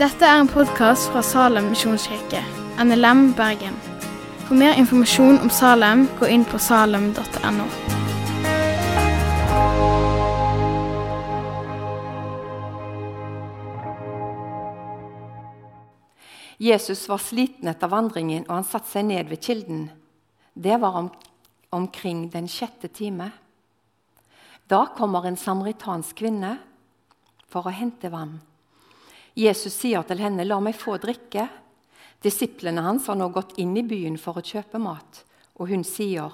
Dette er en podkast fra Salem misjonskirke, NLM Bergen. For mer informasjon om Salem, gå inn på salem.no. Jesus var sliten etter vandringen, og han satte seg ned ved kilden. Det var om, omkring den sjette time. Da kommer en samaritansk kvinne for å hente vann. Jesus sier til henne, 'La meg få drikke.' Disiplene hans har nå gått inn i byen for å kjøpe mat, og hun sier,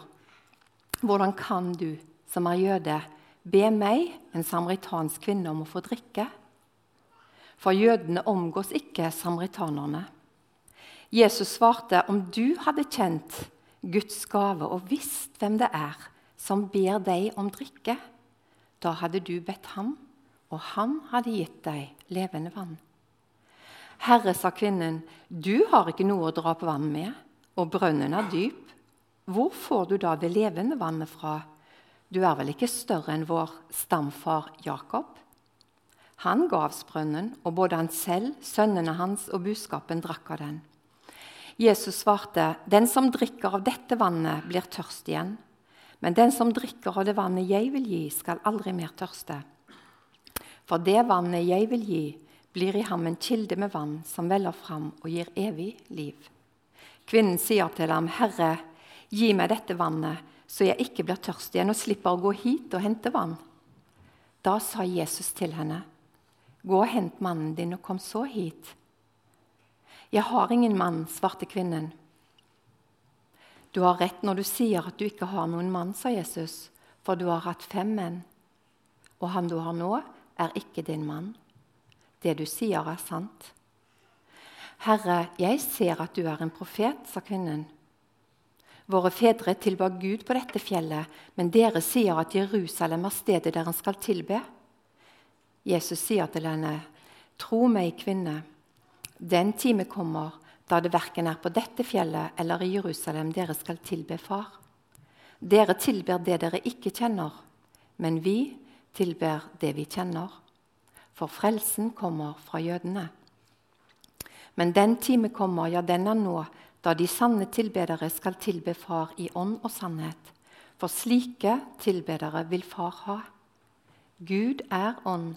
'Hvordan kan du, som er jøde, be meg, en samaritansk kvinne, om å få drikke?' For jødene omgås ikke samaritanerne. Jesus svarte, 'Om du hadde kjent Guds gave og visst hvem det er som ber deg om drikke,' da hadde du bedt ham, og han hadde gitt deg levende vann. Herre, sa kvinnen, du har ikke noe å dra på vann med, og brønnen er dyp. Hvor får du da det levende vannet fra? Du er vel ikke større enn vår stamfar Jakob? Han ga avsbrønnen, og både han selv, sønnene hans og buskapen drakk av den. Jesus svarte, 'Den som drikker av dette vannet, blir tørst igjen.' 'Men den som drikker av det vannet jeg vil gi, skal aldri mer tørste.' 'For det vannet jeg vil gi, blir i ham en kilde med vann som veller fram og gir evig liv.' Kvinnen sier til ham, 'Herre, gi meg dette vannet, så jeg ikke blir tørst igjen og slipper å gå hit og hente vann.' Da sa Jesus til henne, 'Gå og hent mannen din, og kom så hit.' 'Jeg har ingen mann', svarte kvinnen. 'Du har rett når du sier at du ikke har noen mann', sa Jesus, 'for du har hatt fem menn, og han du har nå, er ikke din mann.' 'Det du sier, er sant.' 'Herre, jeg ser at du er en profet', sa kvinnen. 'Våre fedre tilba Gud på dette fjellet, men dere sier at Jerusalem er stedet der han skal tilbe.' Jesus sier til henne, 'Tro meg, kvinne.' Den time kommer da det verken er på dette fjellet eller i Jerusalem dere skal tilbe Far. Dere tilber det dere ikke kjenner, men vi tilber det vi kjenner. For frelsen kommer fra jødene. Men den time kommer, ja, den er nå, da de sanne tilbedere skal tilbe Far i ånd og sannhet. For slike tilbedere vil Far ha. Gud er ånd,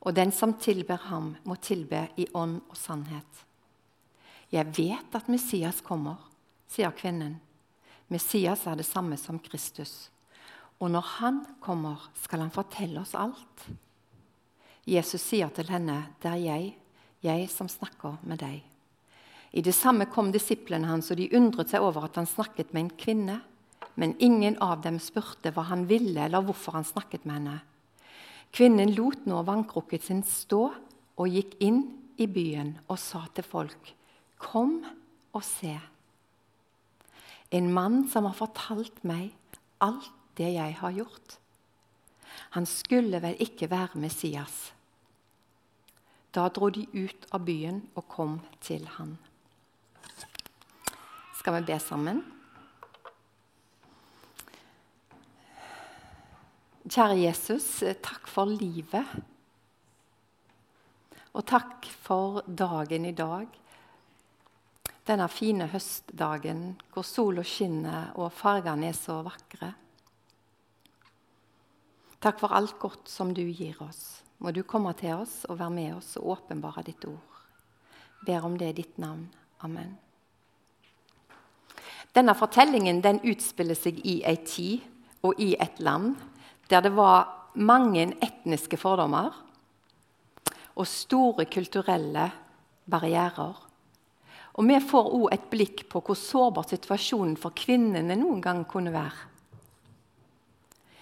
og den som tilber ham, må tilbe i ånd og sannhet. Jeg vet at Messias kommer, sier kvinnen. Messias er det samme som Kristus. Og når han kommer, skal han fortelle oss alt. Jesus sier til henne, 'Det er jeg, jeg som snakker med deg.' I det samme kom disiplene hans, og de undret seg over at han snakket med en kvinne. Men ingen av dem spurte hva han ville, eller hvorfor han snakket med henne. Kvinnen lot nå vannkrukken sin stå og gikk inn i byen og sa til folk.: Kom og se. En mann som har fortalt meg alt det jeg har gjort. Han skulle vel ikke være Messias. Da dro de ut av byen og kom til han. Skal vi be sammen? Kjære Jesus, takk for livet. Og takk for dagen i dag. Denne fine høstdagen hvor sola skinner og fargene er så vakre. Takk for alt godt som du gir oss. Må du komme til oss og være med oss og åpenbare ditt ord. Ber om det i ditt navn. Amen. Denne fortellingen den utspiller seg i ei tid og i et land der det var mange etniske fordommer og store kulturelle barrierer. Og Vi får òg et blikk på hvor sårbar situasjonen for kvinnene noen gang kunne være.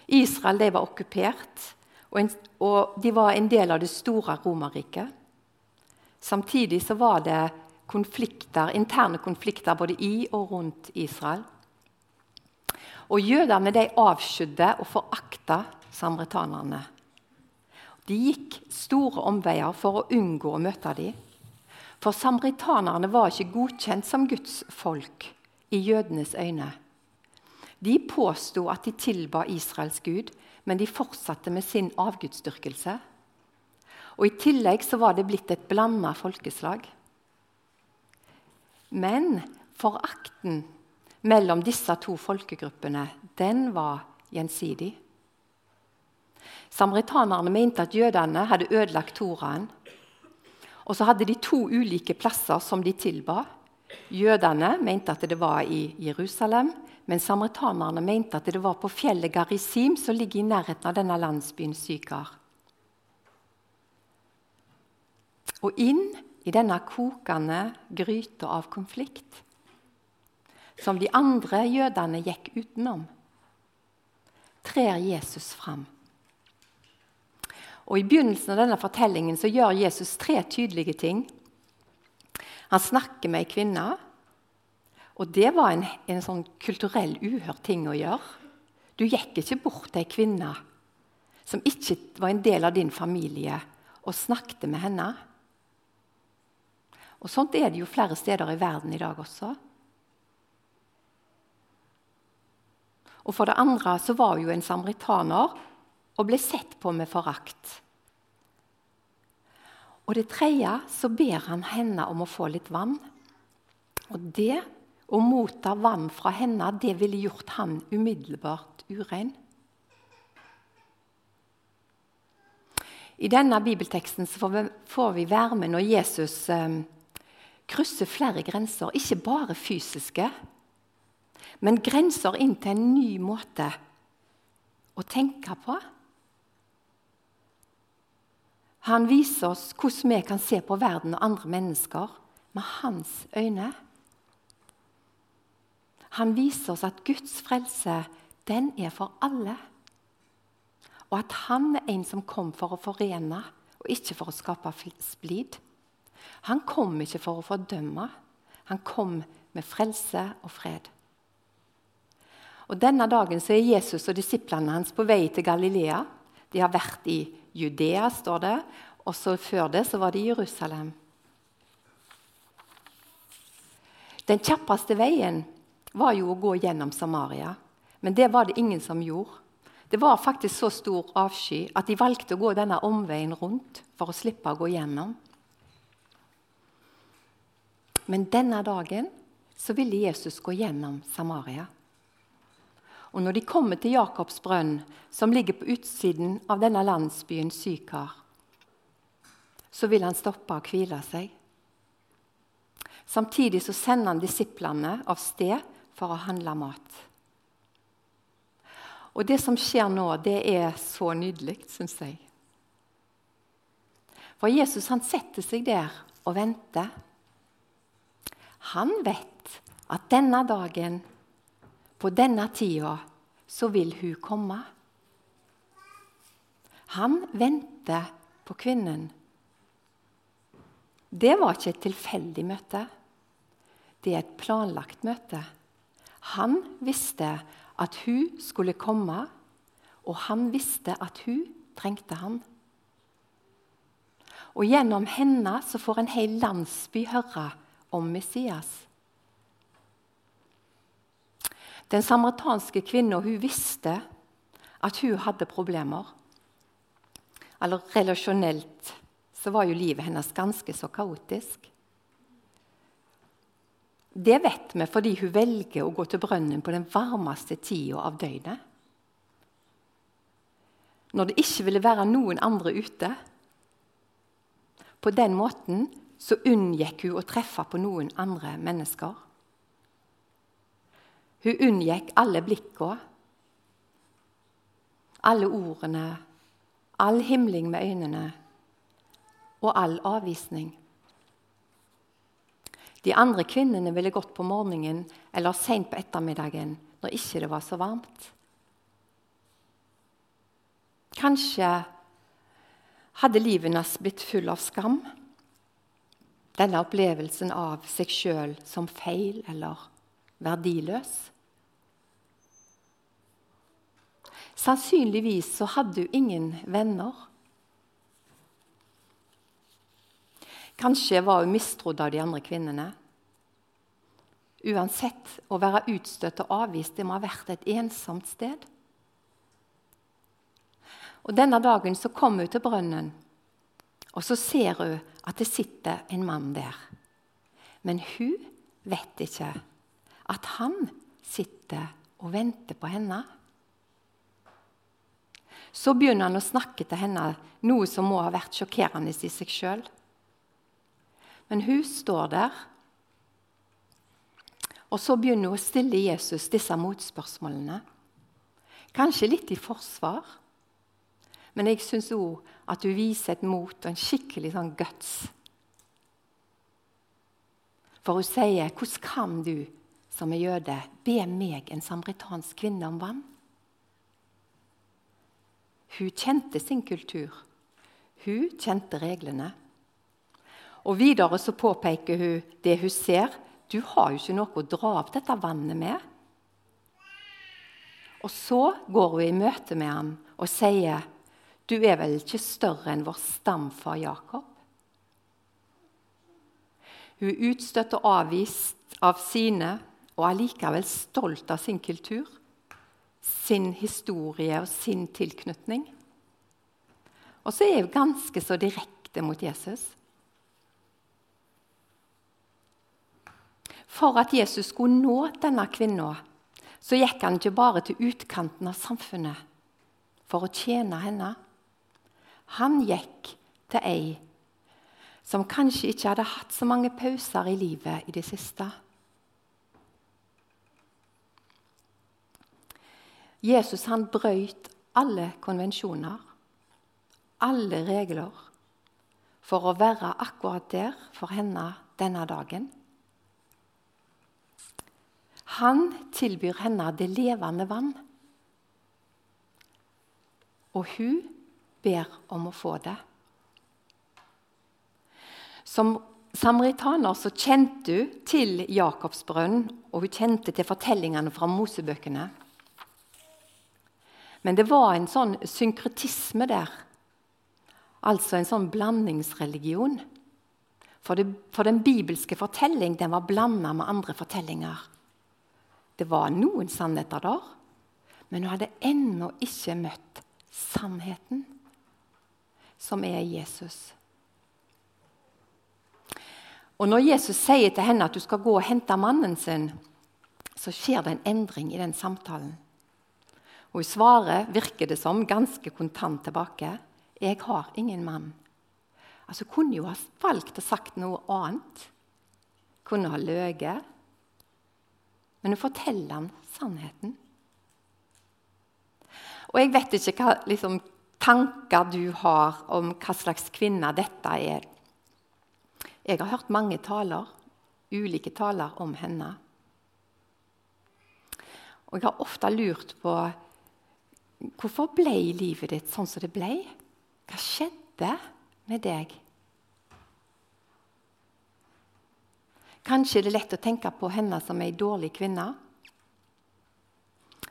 Israel var okkupert, og, en, og, de var en del av det store Romerriket. Samtidig var det konflikter, interne konflikter både i og rundt Israel. Og Jødene de avskydde og forakta samaritanerne. De gikk store omveier for å unngå å møte dem. For samaritanerne var ikke godkjent som Guds folk i jødenes øyne. De påsto at de tilba Israels gud, men de fortsatte med sin avgudsdyrkelse. Og I tillegg så var det blitt et blanda folkeslag. Men forakten mellom disse to folkegruppene den var gjensidig. Samaritanerne mente at jødene hadde ødelagt Toraen. Og så hadde de to ulike plasser som de tilba. Jødene mente at det var i Jerusalem, men samaritanerne mente at det var på fjellet Garisim, som ligger i nærheten av denne landsbyen Sykar. Og inn i denne kokende gryta av konflikt, som de andre jødene gikk utenom, trer Jesus fram. Og I begynnelsen av denne fortellingen så gjør Jesus tre tydelige ting. Han snakker med ei kvinne. Og det var en, en sånn kulturell uhørt ting å gjøre. Du gikk ikke bort til ei kvinne som ikke var en del av din familie, og snakket med henne. Og Sånt er det jo flere steder i verden i dag også. Og For det andre så var jo en samaritaner og ble sett på med forakt. Og det tredje så ber han henne om å få litt vann. Og det å motta vann fra henne, det ville gjort han umiddelbart urein. I denne bibelteksten får vi være med når Jesus eh, krysser flere grenser, ikke bare fysiske, men grenser inn til en ny måte å tenke på. Han viser oss hvordan vi kan se på verden og andre mennesker med hans øyne. Han viser oss at Guds frelse den er for alle. Og at han er en som kom for å forene og ikke for å skape splid. Han kom ikke for å fordømme. Han kom med frelse og fred. Og Denne dagen så er Jesus og disiplene hans på vei til Galilea. De har vært i Judea, står det, og så før det så var det Jerusalem. Den kjappeste veien var jo å gå gjennom Samaria, men det var det ingen som gjorde. Det var faktisk så stor avsky at de valgte å gå denne omveien rundt for å slippe å gå gjennom. Men denne dagen så ville Jesus gå gjennom Samaria. Og når de kommer til Jakobs brønn, som ligger på utsiden av denne landsbyen Sykar, så vil han stoppe og hvile seg. Samtidig så sender han disiplene av sted for å handle mat. Og det som skjer nå, det er så nydelig, syns jeg. For Jesus han setter seg der og venter. Han vet at denne dagen, på denne tida, så vil hun komme. Han venter på kvinnen. Det var ikke et tilfeldig møte. Det er et planlagt møte. Han visste at hun skulle komme, og han visste at hun trengte han. Og Gjennom henne så får en hel landsby høre om Messias. Den samaritanske kvinna visste at hun hadde problemer. Eller relasjonelt så var jo livet hennes ganske så kaotisk. Det vet vi fordi hun velger å gå til brønnen på den varmeste tida av døgnet. Når det ikke ville være noen andre ute. På den måten så unngikk hun å treffe på noen andre mennesker. Hun unngikk alle blikka, alle ordene, all himling med øynene og all avvisning. De andre kvinnene ville gått på morgenen eller seint på ettermiddagen når ikke det var så varmt. Kanskje hadde livet hennes blitt full av skam. Denne opplevelsen av seg sjøl som feil eller verdiløs. Sannsynligvis så hadde hun ingen venner. Kanskje var hun mistrodd av de andre kvinnene. Uansett, å være utstøtt og avvist det må ha vært et ensomt sted. Og Denne dagen så kommer hun til brønnen, og så ser hun at det sitter en mann der. Men hun vet ikke at han sitter og venter på henne. Så begynner han å snakke til henne, noe som må ha vært sjokkerende i seg sjøl. Men hun står der og så begynner hun å stille Jesus disse motspørsmålene. Kanskje litt i forsvar, men jeg syns òg at hun viser et mot og en skikkelig sånn guts. For hun sier, 'Hvordan kan du som er jøde, be meg, en samaritansk kvinne, om vann?' Hun kjente sin kultur. Hun kjente reglene. Og Videre så påpeker hun det hun ser du har jo ikke noe å dra av dette vannet med. Og så går hun i møte med ham og sier, 'Du er vel ikke større enn vår stamfar Jakob?' Hun er utstøtt og avvist av sine, og allikevel stolt av sin kultur, sin historie og sin tilknytning. Og så er hun ganske så direkte mot Jesus. For at Jesus skulle nå denne kvinna, så gikk han ikke bare til utkanten av samfunnet for å tjene henne. Han gikk til ei som kanskje ikke hadde hatt så mange pauser i livet i det siste. Jesus han brøyt alle konvensjoner, alle regler, for å være akkurat der for henne denne dagen. Han tilbyr henne det levende vann. Og hun ber om å få det. Som samaritaner så kjente hun til Jakobsbrønnen, og hun kjente til fortellingene fra Mosebøkene. Men det var en sånn synkretisme der, altså en sånn blandingsreligion. For, det, for den bibelske fortelling den var blanda med andre fortellinger. Det var noen sannheter der, men hun hadde ennå ikke møtt sannheten, som er Jesus. Og Når Jesus sier til henne at du skal gå og hente mannen sin, så skjer det en endring i den samtalen. Og i svaret virker det som, ganske kontant tilbake. 'Jeg har ingen mann.' Altså Kunne jo ha valgt å sagt noe annet. Kunne ha løyet men hun forteller ham sannheten. Og jeg vet ikke hva liksom, tanker du har om hva slags kvinne dette er. Jeg har hørt mange taler, ulike taler om henne. Og jeg har ofte lurt på hvorfor ble livet ditt sånn som det ble? Hva skjedde med deg? Kanskje er det lett å tenke på henne som ei dårlig kvinne.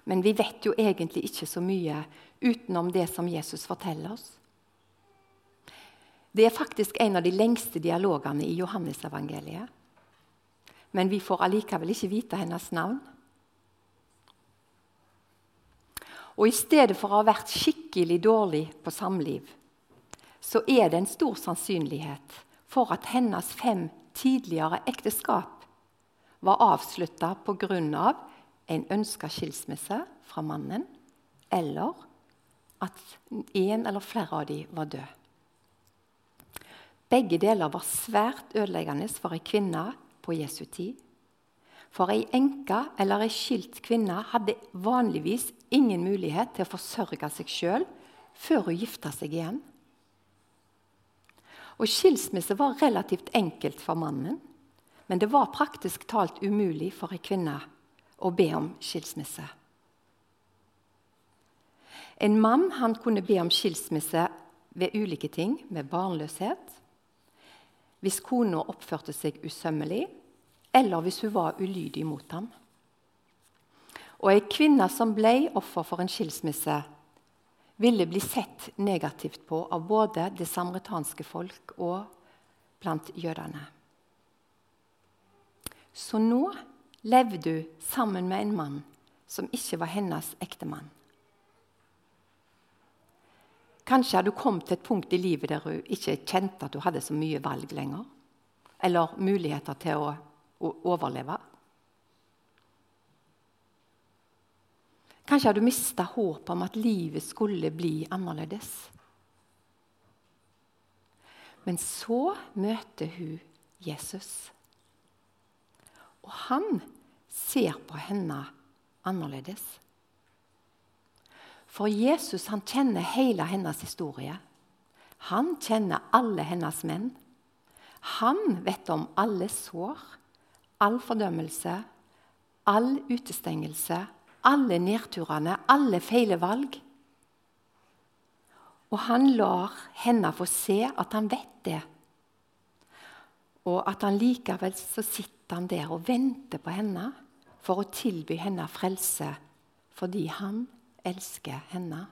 Men vi vet jo egentlig ikke så mye utenom det som Jesus forteller oss. Det er faktisk en av de lengste dialogene i Johannesevangeliet. Men vi får allikevel ikke vite hennes navn. Og i stedet for å ha vært skikkelig dårlig på samliv, så er det en stor sannsynlighet for at hennes fem tidligere ekteskap var avslutta pga. en ønska skilsmisse fra mannen, eller at en eller flere av dem var død. Begge deler var svært ødeleggende for ei kvinne på Jesu tid. For ei enke eller ei skilt kvinne hadde vanligvis ingen mulighet til å forsørge seg sjøl før hun gifta seg igjen. Og Skilsmisse var relativt enkelt for mannen, men det var praktisk talt umulig for ei kvinne å be om skilsmisse. En mann kunne be om skilsmisse ved ulike ting, med barnløshet, hvis kona oppførte seg usømmelig, eller hvis hun var ulydig mot ham. Og Ei kvinne som ble offer for en skilsmisse, ville bli sett negativt på av både det samaritanske folk og blant jødene. Så nå levde hun sammen med en mann som ikke var hennes ektemann. Kanskje hadde hun kommet til et punkt i livet der hun ikke kjente at hun hadde så mye valg lenger. Eller muligheter til å, å overleve. Kanskje hadde du mista håpet om at livet skulle bli annerledes. Men så møter hun Jesus. Og han ser på henne annerledes. For Jesus han kjenner hele hennes historie. Han kjenner alle hennes menn. Han vet om alle sår, all fordømmelse, all utestengelse, alle nedturene, alle feile valg. Og han lar henne få se at han vet det. Og at han likevel så sitter han der og venter på henne for å tilby henne frelse fordi han elsker henne.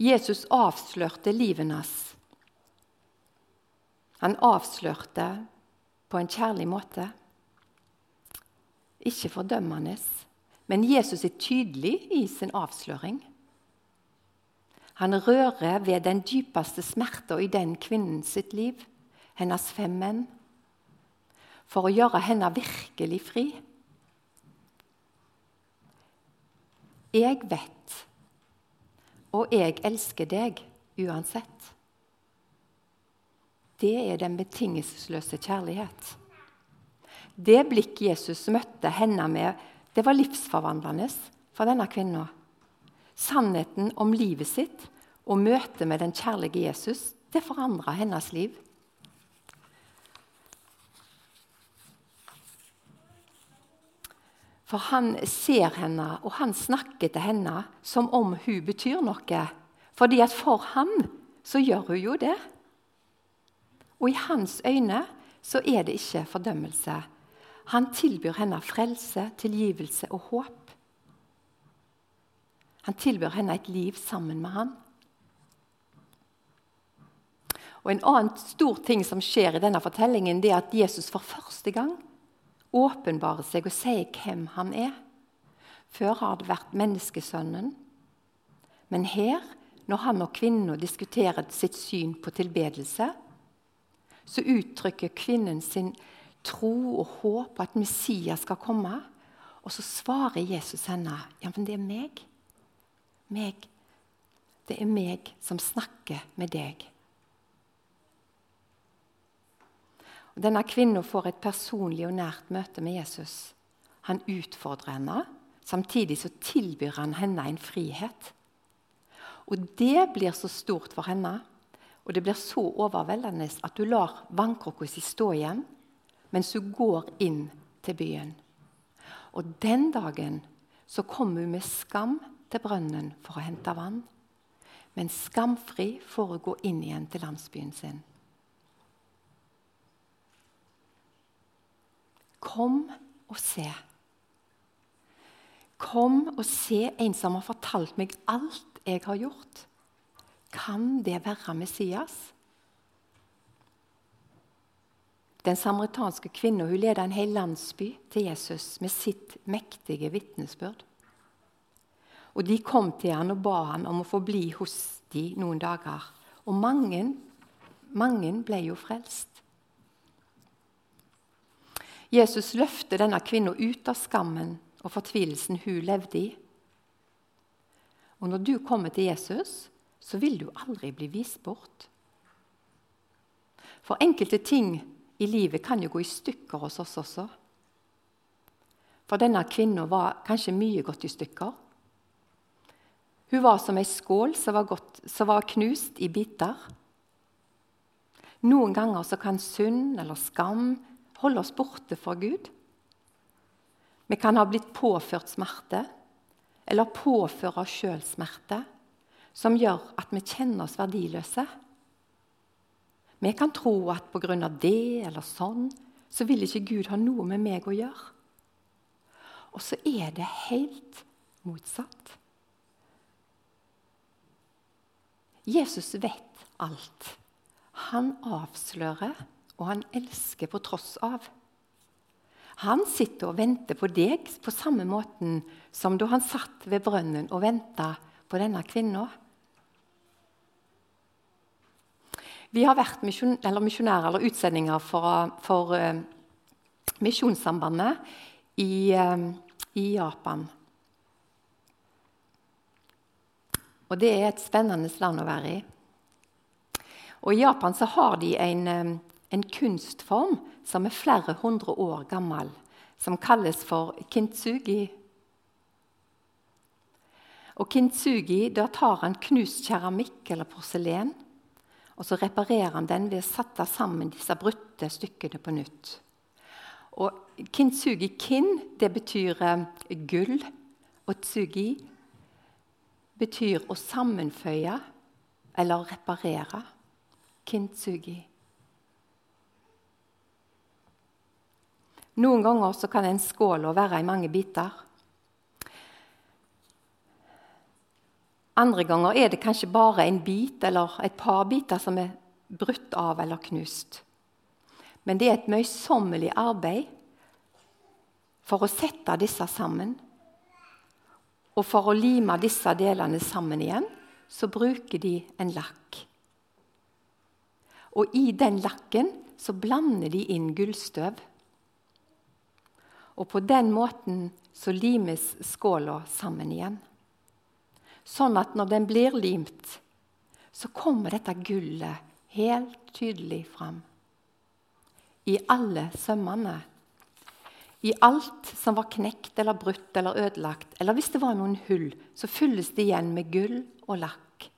Jesus avslørte livet hans. Han avslørte på en kjærlig måte. Ikke fordømmende, men Jesus er tydelig i sin avsløring. Han rører ved den dypeste smerta i den kvinnen sitt liv, hennes fem menn, for å gjøre henne virkelig fri. Jeg vet, og jeg elsker deg uansett. Det er den betingelsesløse kjærlighet. Det blikk Jesus møtte henne med, det var livsforvandlende for denne kvinna. Sannheten om livet sitt og møtet med den kjærlige Jesus det forandra hennes liv. For han ser henne, og han snakker til henne som om hun betyr noe. Fordi at for han så gjør hun jo det. Og i hans øyne så er det ikke fordømmelse. Han tilbyr henne frelse, tilgivelse og håp. Han tilbyr henne et liv sammen med han. Og En annen stor ting som skjer i denne fortellingen, det er at Jesus for første gang åpenbarer seg og sier hvem han er. Før har det vært menneskesønnen. Men her, når han og kvinnen diskuterer sitt syn på tilbedelse, så uttrykker kvinnen sin tro og håp at Messias skal komme. Og så svarer Jesus henne ja, men det er meg. meg. Det er meg som snakker med deg. Og denne kvinnen får et personlig og nært møte med Jesus. Han utfordrer henne. Samtidig så tilbyr han henne en frihet. Og Det blir så stort for henne, og det blir så overveldende at hun lar vannkrukka si stå igjen mens hun går inn til byen. Og Den dagen så kommer hun med skam til brønnen for å hente vann. Men skamfri får hun gå inn igjen til landsbyen sin. Kom og se. Kom og se en som har fortalt meg alt jeg har gjort. Kan det være Messias? Den samaritanske kvinnen leder en hel landsby til Jesus med sitt mektige vitnesbyrd. Og De kom til han og ba han om å få bli hos dem noen dager. Og mange, mange ble jo frelst. Jesus løfter denne kvinnen ut av skammen og fortvilelsen hun levde i. Og når du kommer til Jesus, så vil du aldri bli vist bort. For enkelte ting i livet kan jo gå i stykker hos oss også. For denne kvinnen var kanskje mye gått i stykker. Hun var som ei skål som var, godt, som var knust i biter. Noen ganger så kan synd eller skam holde oss borte fra Gud. Vi kan ha blitt påført smerte eller påføre oss sjøl smerte som gjør at vi kjenner oss verdiløse. Vi kan tro at pga. det eller sånn, så vil ikke Gud ha noe med meg å gjøre. Og så er det helt motsatt. Jesus vet alt. Han avslører og han elsker på tross av. Han sitter og venter på deg på samme måten som da han satt ved brønnen og venta på denne kvinna. Vi har vært misjon, eller eller utsendinger for, for uh, Misjonssambandet i, uh, i, Japan. Og det er et spennende land å være i. Og I Japan så har de en, uh, en kunstform som er flere hundre år gammel, som kalles for kintsugi. Og kintsugi, Da tar han knust keramikk eller porselen og så reparerer han den ved å sette sammen disse brutte stykkene på nytt. Og kintsugi kin det betyr eh, gull, og tsugi betyr å sammenføye eller reparere. Kintsugi. Noen ganger kan en skål være i mange biter. Andre ganger er det kanskje bare en bit eller et par biter som er brutt av eller knust. Men det er et møysommelig arbeid for å sette disse sammen. Og for å lime disse delene sammen igjen, så bruker de en lakk. Og i den lakken så blander de inn gullstøv. Og på den måten så limes skåla sammen igjen. Sånn at når den blir limt, så kommer dette gullet helt tydelig fram. I alle sømmene. I alt som var knekt eller brutt eller ødelagt, eller hvis det var noen hull, så fylles det igjen med gull og lakk.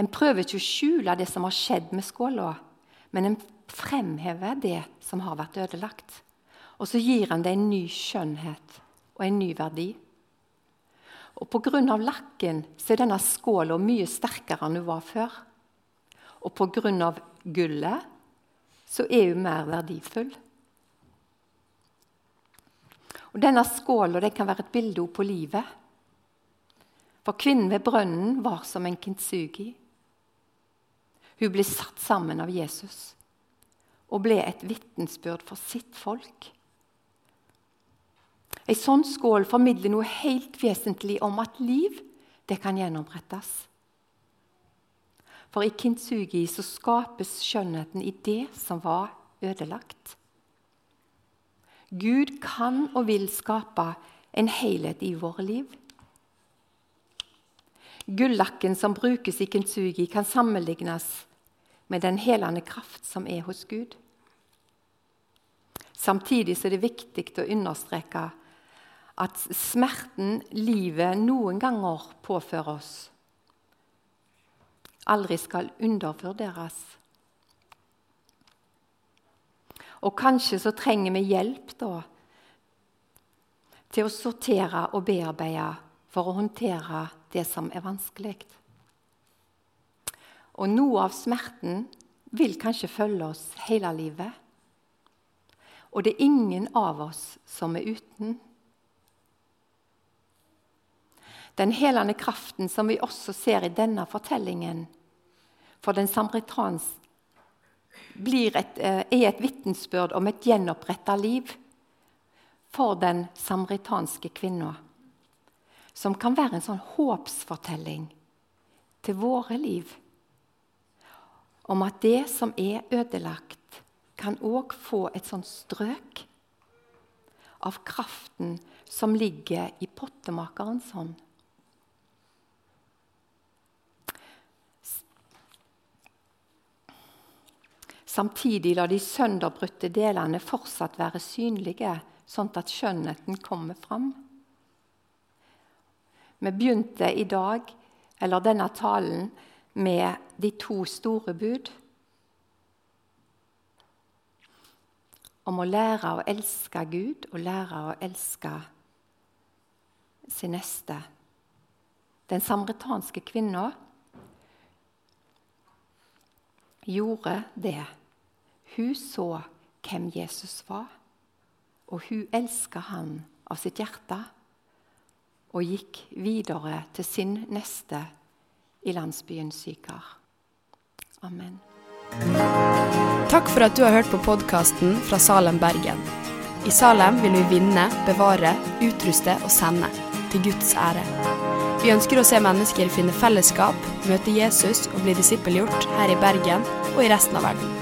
En prøver ikke å skjule det som har skjedd med skåla, men en fremhever det som har vært ødelagt. Og så gir han det en ny skjønnhet og en ny verdi. Og Pga. lakken så er denne skåla mye sterkere enn hun var før. Og pga. gullet så er hun mer verdifull. Og Denne skåla kan være et bilde på livet. For kvinnen ved brønnen var som en kintsugi. Hun ble satt sammen av Jesus og ble et vitnesbyrd for sitt folk. Ei sånn skål formidler noe helt vesentlig om at liv det kan gjennomrettes. For i kintsugi så skapes skjønnheten i det som var ødelagt. Gud kan og vil skape en helhet i våre liv. Gullakken som brukes i kintsugi, kan sammenlignes med den helende kraft som er hos Gud. Samtidig er det viktig å understreke at smerten livet noen ganger påfører oss, aldri skal undervurderes. Og kanskje så trenger vi hjelp da, til å sortere og bearbeide for å håndtere det som er vanskelig. Og noe av smerten vil kanskje følge oss hele livet. Og det er ingen av oss som er uten. Den helende kraften som vi også ser i denne fortellingen for den samaritanske eh, er et vitnesbyrd om et gjenoppretta liv for den samaritanske kvinna. Som kan være en sånn håpsfortelling til våre liv. Om at det som er ødelagt, kan òg få et sånt strøk av kraften som ligger i pottemakerens hånd. Samtidig lar de sønderbrutte delene fortsatt være synlige, sånn at skjønnheten kommer fram. Vi begynte i dag, eller denne talen, med de to store bud. Om å lære å elske Gud og lære å elske sin neste. Den samaritanske kvinna gjorde det. Hun så hvem Jesus var, og hun elska han av sitt hjerte og gikk videre til sin neste i landsbyen Sykar. Amen. Takk for at du har hørt på podkasten fra Salem, Bergen. I Salem vil vi vinne, bevare, utruste og sende til Guds ære. Vi ønsker å se mennesker finne fellesskap, møte Jesus og bli disippelgjort her i Bergen og i resten av verden.